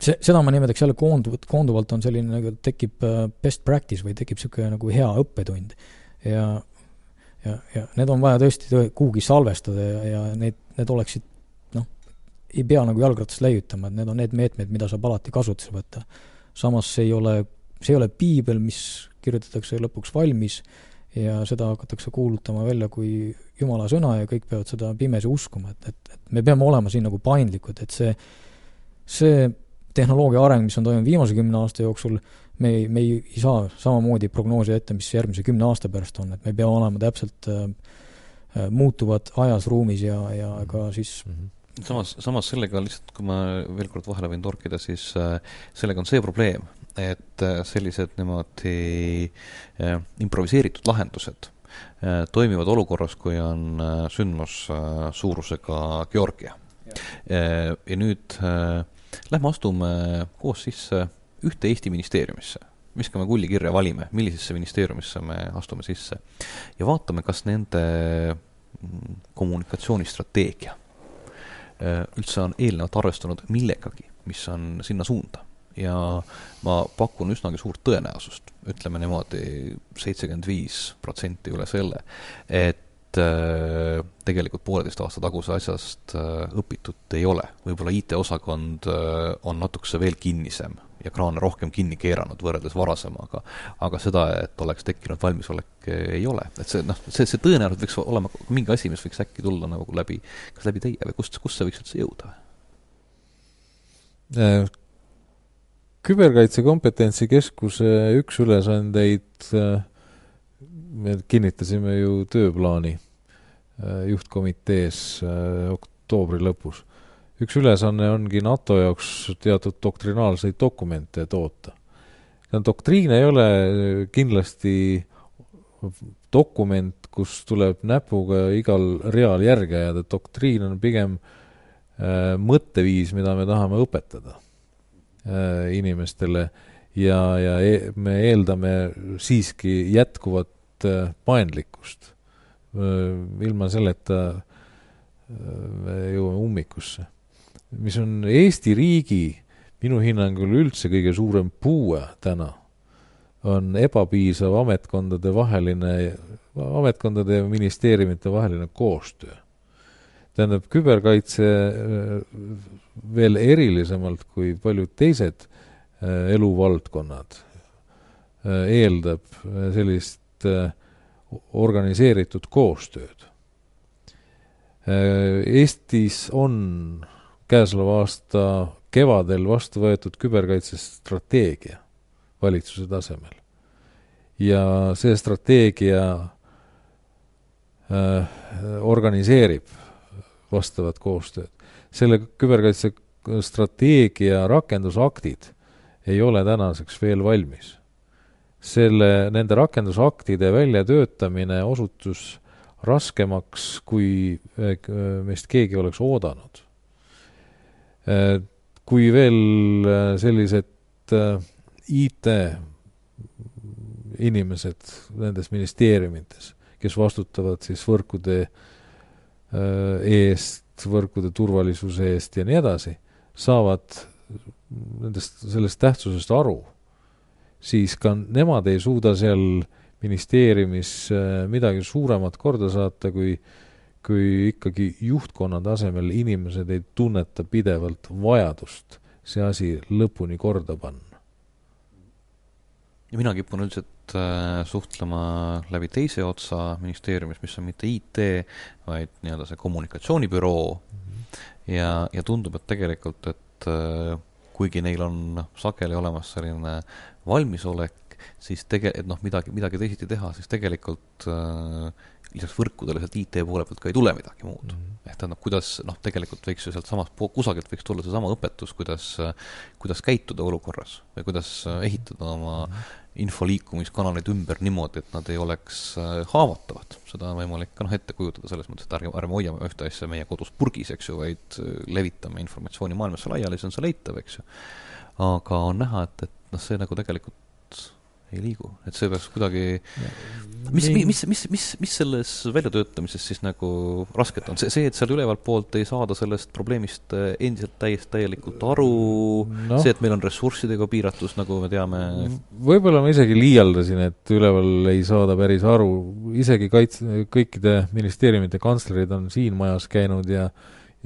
S3: see, seda ma nimetaks jälle koonduvalt, koonduvalt on selline nagu tekib äh, best practice või tekib niisugune nagu hea õppetund. ja ja, ja need on vaja tõesti kuhugi salvestada ja, ja need, need oleksid noh, ei pea nagu jalgratast leiutama, et need on need meetmed, mida saab alati kasutusele võtta. samas see ei ole, see ei ole piibel, mis kirjutatakse lõpuks valmis ja seda hakatakse kuulutama välja kui jumala sõna ja kõik peavad seda pimesi uskuma, et, et, et me peame olema siin nagu paindlikud, et see, see tehnoloogia areng, mis on toimunud viimase kümne aasta jooksul, me ei, me ei, ei saa samamoodi prognoosida ette, mis järgmise kümne aasta pärast on, et me peame olema täpselt äh, äh muutuvad ajas, ruumis ja, ja ka siis mm
S1: -hmm. samas, samas sellega lihtsalt, kui ma veel kord vahele võin torkida, siis äh, sellega on see probleem, et äh, sellised niimoodi äh, improviseeritud lahendused äh, toimivad olukorras, kui on sündmus suurusega Georgia. Ja nüüd äh, lähme astume koos sisse ühte Eesti ministeeriumisse, viskame kulli kirja, valime, millisesse ministeeriumisse me astume sisse. Ja vaatame, kas nende mm, kommunikatsioonistrateegia üldse on eelnevalt arvestanud millegagi, mis on sinna suunda ja ma pakun üsnagi suurt tõenäosust, ütleme niimoodi, seitsekümmend viis protsenti üle selle, et äh, tegelikult pooleteist aasta taguse asjast äh, õpitud ei ole. võib-olla IT-osakond äh, on natukese veel kinnisem ja kraane rohkem kinni keeranud võrreldes varasemaga, aga seda, et oleks tekkinud valmisolek, ei ole. et see noh, see, see tõenäoliselt võiks olema mingi asi, mis võiks äkki tulla nagu läbi, kas läbi teie või kust, kust see võiks üldse jõuda?
S2: Küberkaitse kompetentsikeskuse üks ülesandeid äh, me kinnitasime ju tööplaani äh, juhtkomitees äh, oktoobri lõpus. üks ülesanne ongi NATO jaoks teatud doktrinaalseid dokumente toota. doktriin ei ole kindlasti dokument, kus tuleb näpuga igal real järge ajada, doktriin on pigem mõtteviis, mida me tahame õpetada inimestele ja, ja e me eeldame siiski jätkuvat äh, paindlikkust. Äh, ilma selleta me jõuame ummikusse. mis on Eesti riigi minu hinnangul üldse kõige suurem puue täna, on ebapiisav ametkondade vaheline, ametkondade ja ministeeriumite vaheline koostöö. Tähendab, küberkaitse veel erilisemalt kui paljud teised äh, eluvaldkonnad, äh, eeldab äh, sellist organiseeritud koostööd. Eestis on käesoleva aasta kevadel vastu võetud küberkaitsestrateegia valitsuse tasemel. ja see strateegia äh, organiseerib vastavat koostööd selle küberkaitse strateegia rakendusaktid ei ole tänaseks veel valmis. selle, nende rakendusaktide väljatöötamine osutus raskemaks, kui eh, meist keegi oleks oodanud. Eh, kui veel eh, sellised IT inimesed nendes ministeeriumites, kes vastutavad siis võrkude eest, võrkude turvalisuse eest ja nii edasi, saavad nendest, sellest tähtsusest aru, siis ka nemad ei suuda seal ministeeriumis äh, midagi suuremat korda saata, kui kui ikkagi juhtkonna tasemel inimesed ei tunneta pidevalt vajadust see asi lõpuni korda panna.
S1: Ja mina kipun üldiselt äh, suhtlema läbi teise otsa ministeeriumis, mis on mitte IT, vaid nii-öelda see kommunikatsioonibüroo mm, -hmm. ja, ja tundub, et tegelikult, et äh, kuigi neil on sageli olemas selline valmisolek, siis tege-, et noh, midagi, midagi teisiti teha, siis tegelikult äh, lisaks võrkudele sealt IT poole pealt ka ei tule midagi muud mm. -hmm. ehk tähendab, kuidas noh, tegelikult võiks ju sealtsamast kusagilt võiks tulla seesama õpetus, kuidas, kuidas käituda olukorras või kuidas ehitada oma mm -hmm info liikumiskanaleid ümber niimoodi, et nad ei oleks äh, haavatavad. seda on võimalik ka noh, ette kujutada selles mõttes, et ärge, ärme hoiame ühte asja meie kodus purgis, eks ju, vaid äh, levitame informatsiooni maailmasse laiali, siis on see leitav, eks ju. aga on näha, et, et noh, see nagu tegelikult ei liigu, et see peaks kuidagi, mis, mis, mis, mis, mis, mis selles väljatöötamises siis nagu rasket on, see, see, et seal ülevalt poolt ei saada sellest probleemist äh, endiselt täiesti täielikult aru no., see, et meil on ressurssidega piiratus, nagu me teame.
S2: võib-olla ma isegi liialdasin, et üleval ei saada päris aru, isegi kaitse, kõikide ministeeriumite kantslerid on siin majas käinud ja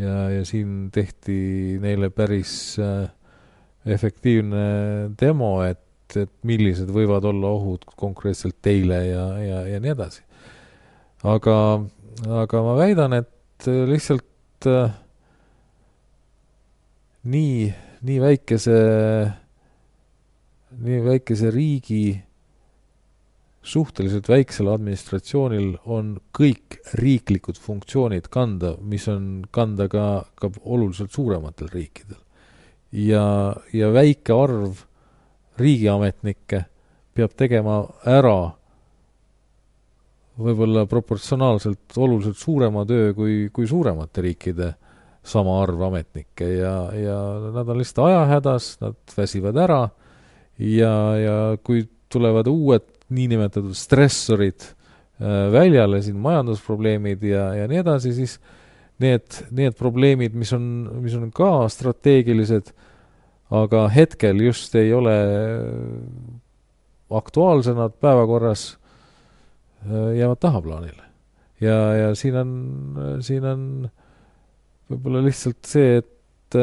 S2: ja, ja siin tehti neile päris äh, efektiivne demo, et et, et millised võivad olla ohud konkreetselt teile ja, ja, ja nii edasi. aga, aga ma väidan, et lihtsalt äh, nii, nii väikese, nii väikese riigi suhteliselt väiksel administratsioonil on kõik riiklikud funktsioonid kanda, mis on kanda ka, ka oluliselt suurematel riikidel. ja, ja väike arv riigiametnikke peab tegema ära võib-olla proportsionaalselt oluliselt suurema töö kui, kui suuremate riikide sama arv ametnikke ja, ja nad on lihtsalt ajahädas, nad väsivad ära ja, ja kui tulevad uued niinimetatud stressorid äh, väljale, siin majandusprobleemid ja, ja nii edasi, siis need, need probleemid, mis on, mis on ka strateegilised, aga hetkel just ei ole aktuaalsed nad päevakorras, jäävad tahaplaanile. ja, ja siin on, siin on võib-olla lihtsalt see, et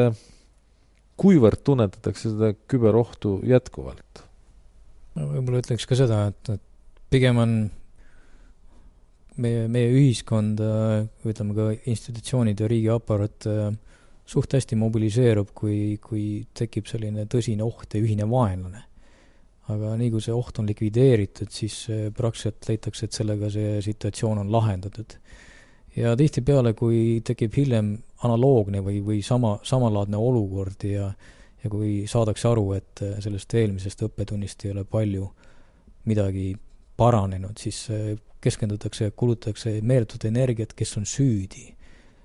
S2: kuivõrd tunnetatakse seda küberohtu jätkuvalt?
S3: ma võib-olla ütleks ka seda, et, et pigem on meie, meie ühiskond, ütleme ka institutsioonid ja riigiaparaat suht hästi mobiliseerub, kui, kui tekib selline tõsine oht ja ühine vaenlane. aga nii, kui see oht on likvideeritud, siis praktiliselt leitakse, et sellega see situatsioon on lahendatud. ja tihtipeale, kui tekib hiljem analoogne või, või sama, samalaadne olukord ja ja kui saadakse aru, et sellest eelmisest õppetunnist ei ole palju midagi paranenud, siis keskendutakse, kulutatakse meeletut energiat, kes on süüdi,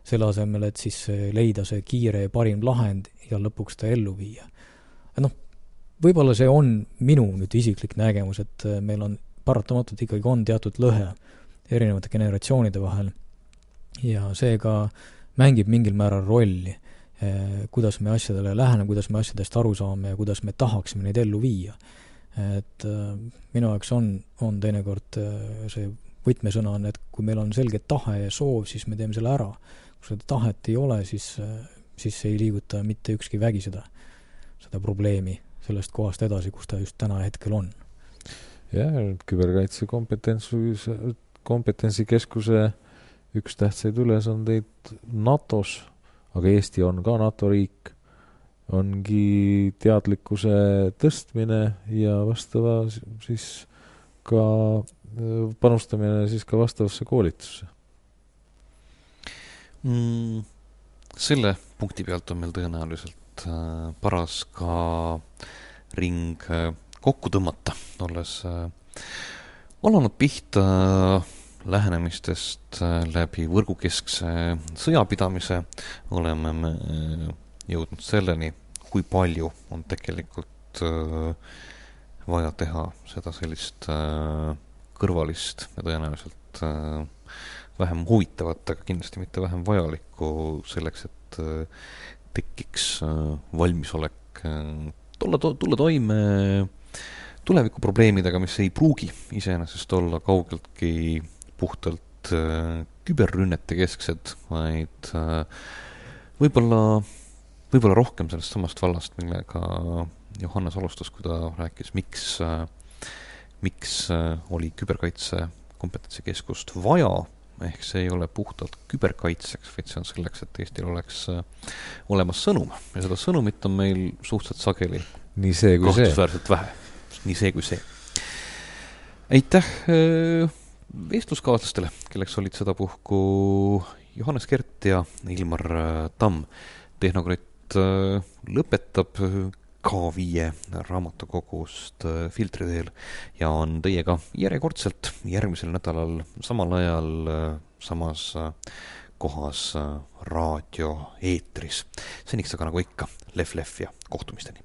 S3: selle asemel, et siis leida see kiire ja parim lahend ja lõpuks ta ellu viia. noh, võib-olla see on minu nüüd isiklik nägemus, et meil on paratamatult ikkagi on teatud lõhe erinevate generatsioonide vahel ja seega mängib mingil määral rolli, kuidas me asjadele läheneme, kuidas me asjadest aru saame ja kuidas me tahaksime neid ellu viia. et minu jaoks on, on teinekord see võtmesõna on, et kui meil on selge tahe ja soov, siis me teeme selle ära. Kui seda tahet ei ole, siis, siis ei liiguta mitte ükski vägi seda, seda probleemi sellest kohast edasi, kus ta just täna hetkel on.
S2: jah, küberkaitse kompetents, kompetentsikeskuse üks tähtsaid ülesandeid NATO-s, aga Eesti on ka NATO riik, ongi teadlikkuse tõstmine ja vastava siis ka panustamine siis ka vastavasse koolitusse
S1: mm,? selle punkti pealt on meil tõenäoliselt äh, paras ka ring äh, kokku tõmmata, olles äh, alanud pihta lähenemistest läbi võrgukeskse sõjapidamise, oleme me jõudnud selleni, kui palju on tegelikult vaja teha seda sellist äh, kõrvalist ja tõenäoliselt äh, vähem huvitavat, aga kindlasti mitte vähem vajalikku selleks, et äh, tekiks äh, valmisolek tulla to,, tulla toime tulevikuprobleemidega, mis ei pruugi iseenesest olla kaugeltki puhtalt küberrünnete kesksed, vaid võib-olla, võib-olla rohkem sellest samast vallast, millega Johannes alustas, kui ta rääkis, miks äh, miks äh, oli küberkaitse kompetentsikeskust vaja, ehk see ei ole puhtalt küberkaitseks, vaid see on selleks, et Eestil oleks äh, olemas sõnum ja seda sõnumit on meil suhteliselt sageli
S2: nii see kui see.
S1: kahtlusväärselt vähe, nii see kui see. aitäh äh, vestluskaaslastele, kelleks olid sedapuhku Johannes Kert ja Ilmar Tamm. tehnokratt lõpetab K5 raamatukogust äh, Filtri teel ja on teiega järjekordselt järgmisel nädalal samal ajal äh, samas äh, kohas raadioeetris. seniks aga nagu ikka, lehv-lehv ja kohtumisteni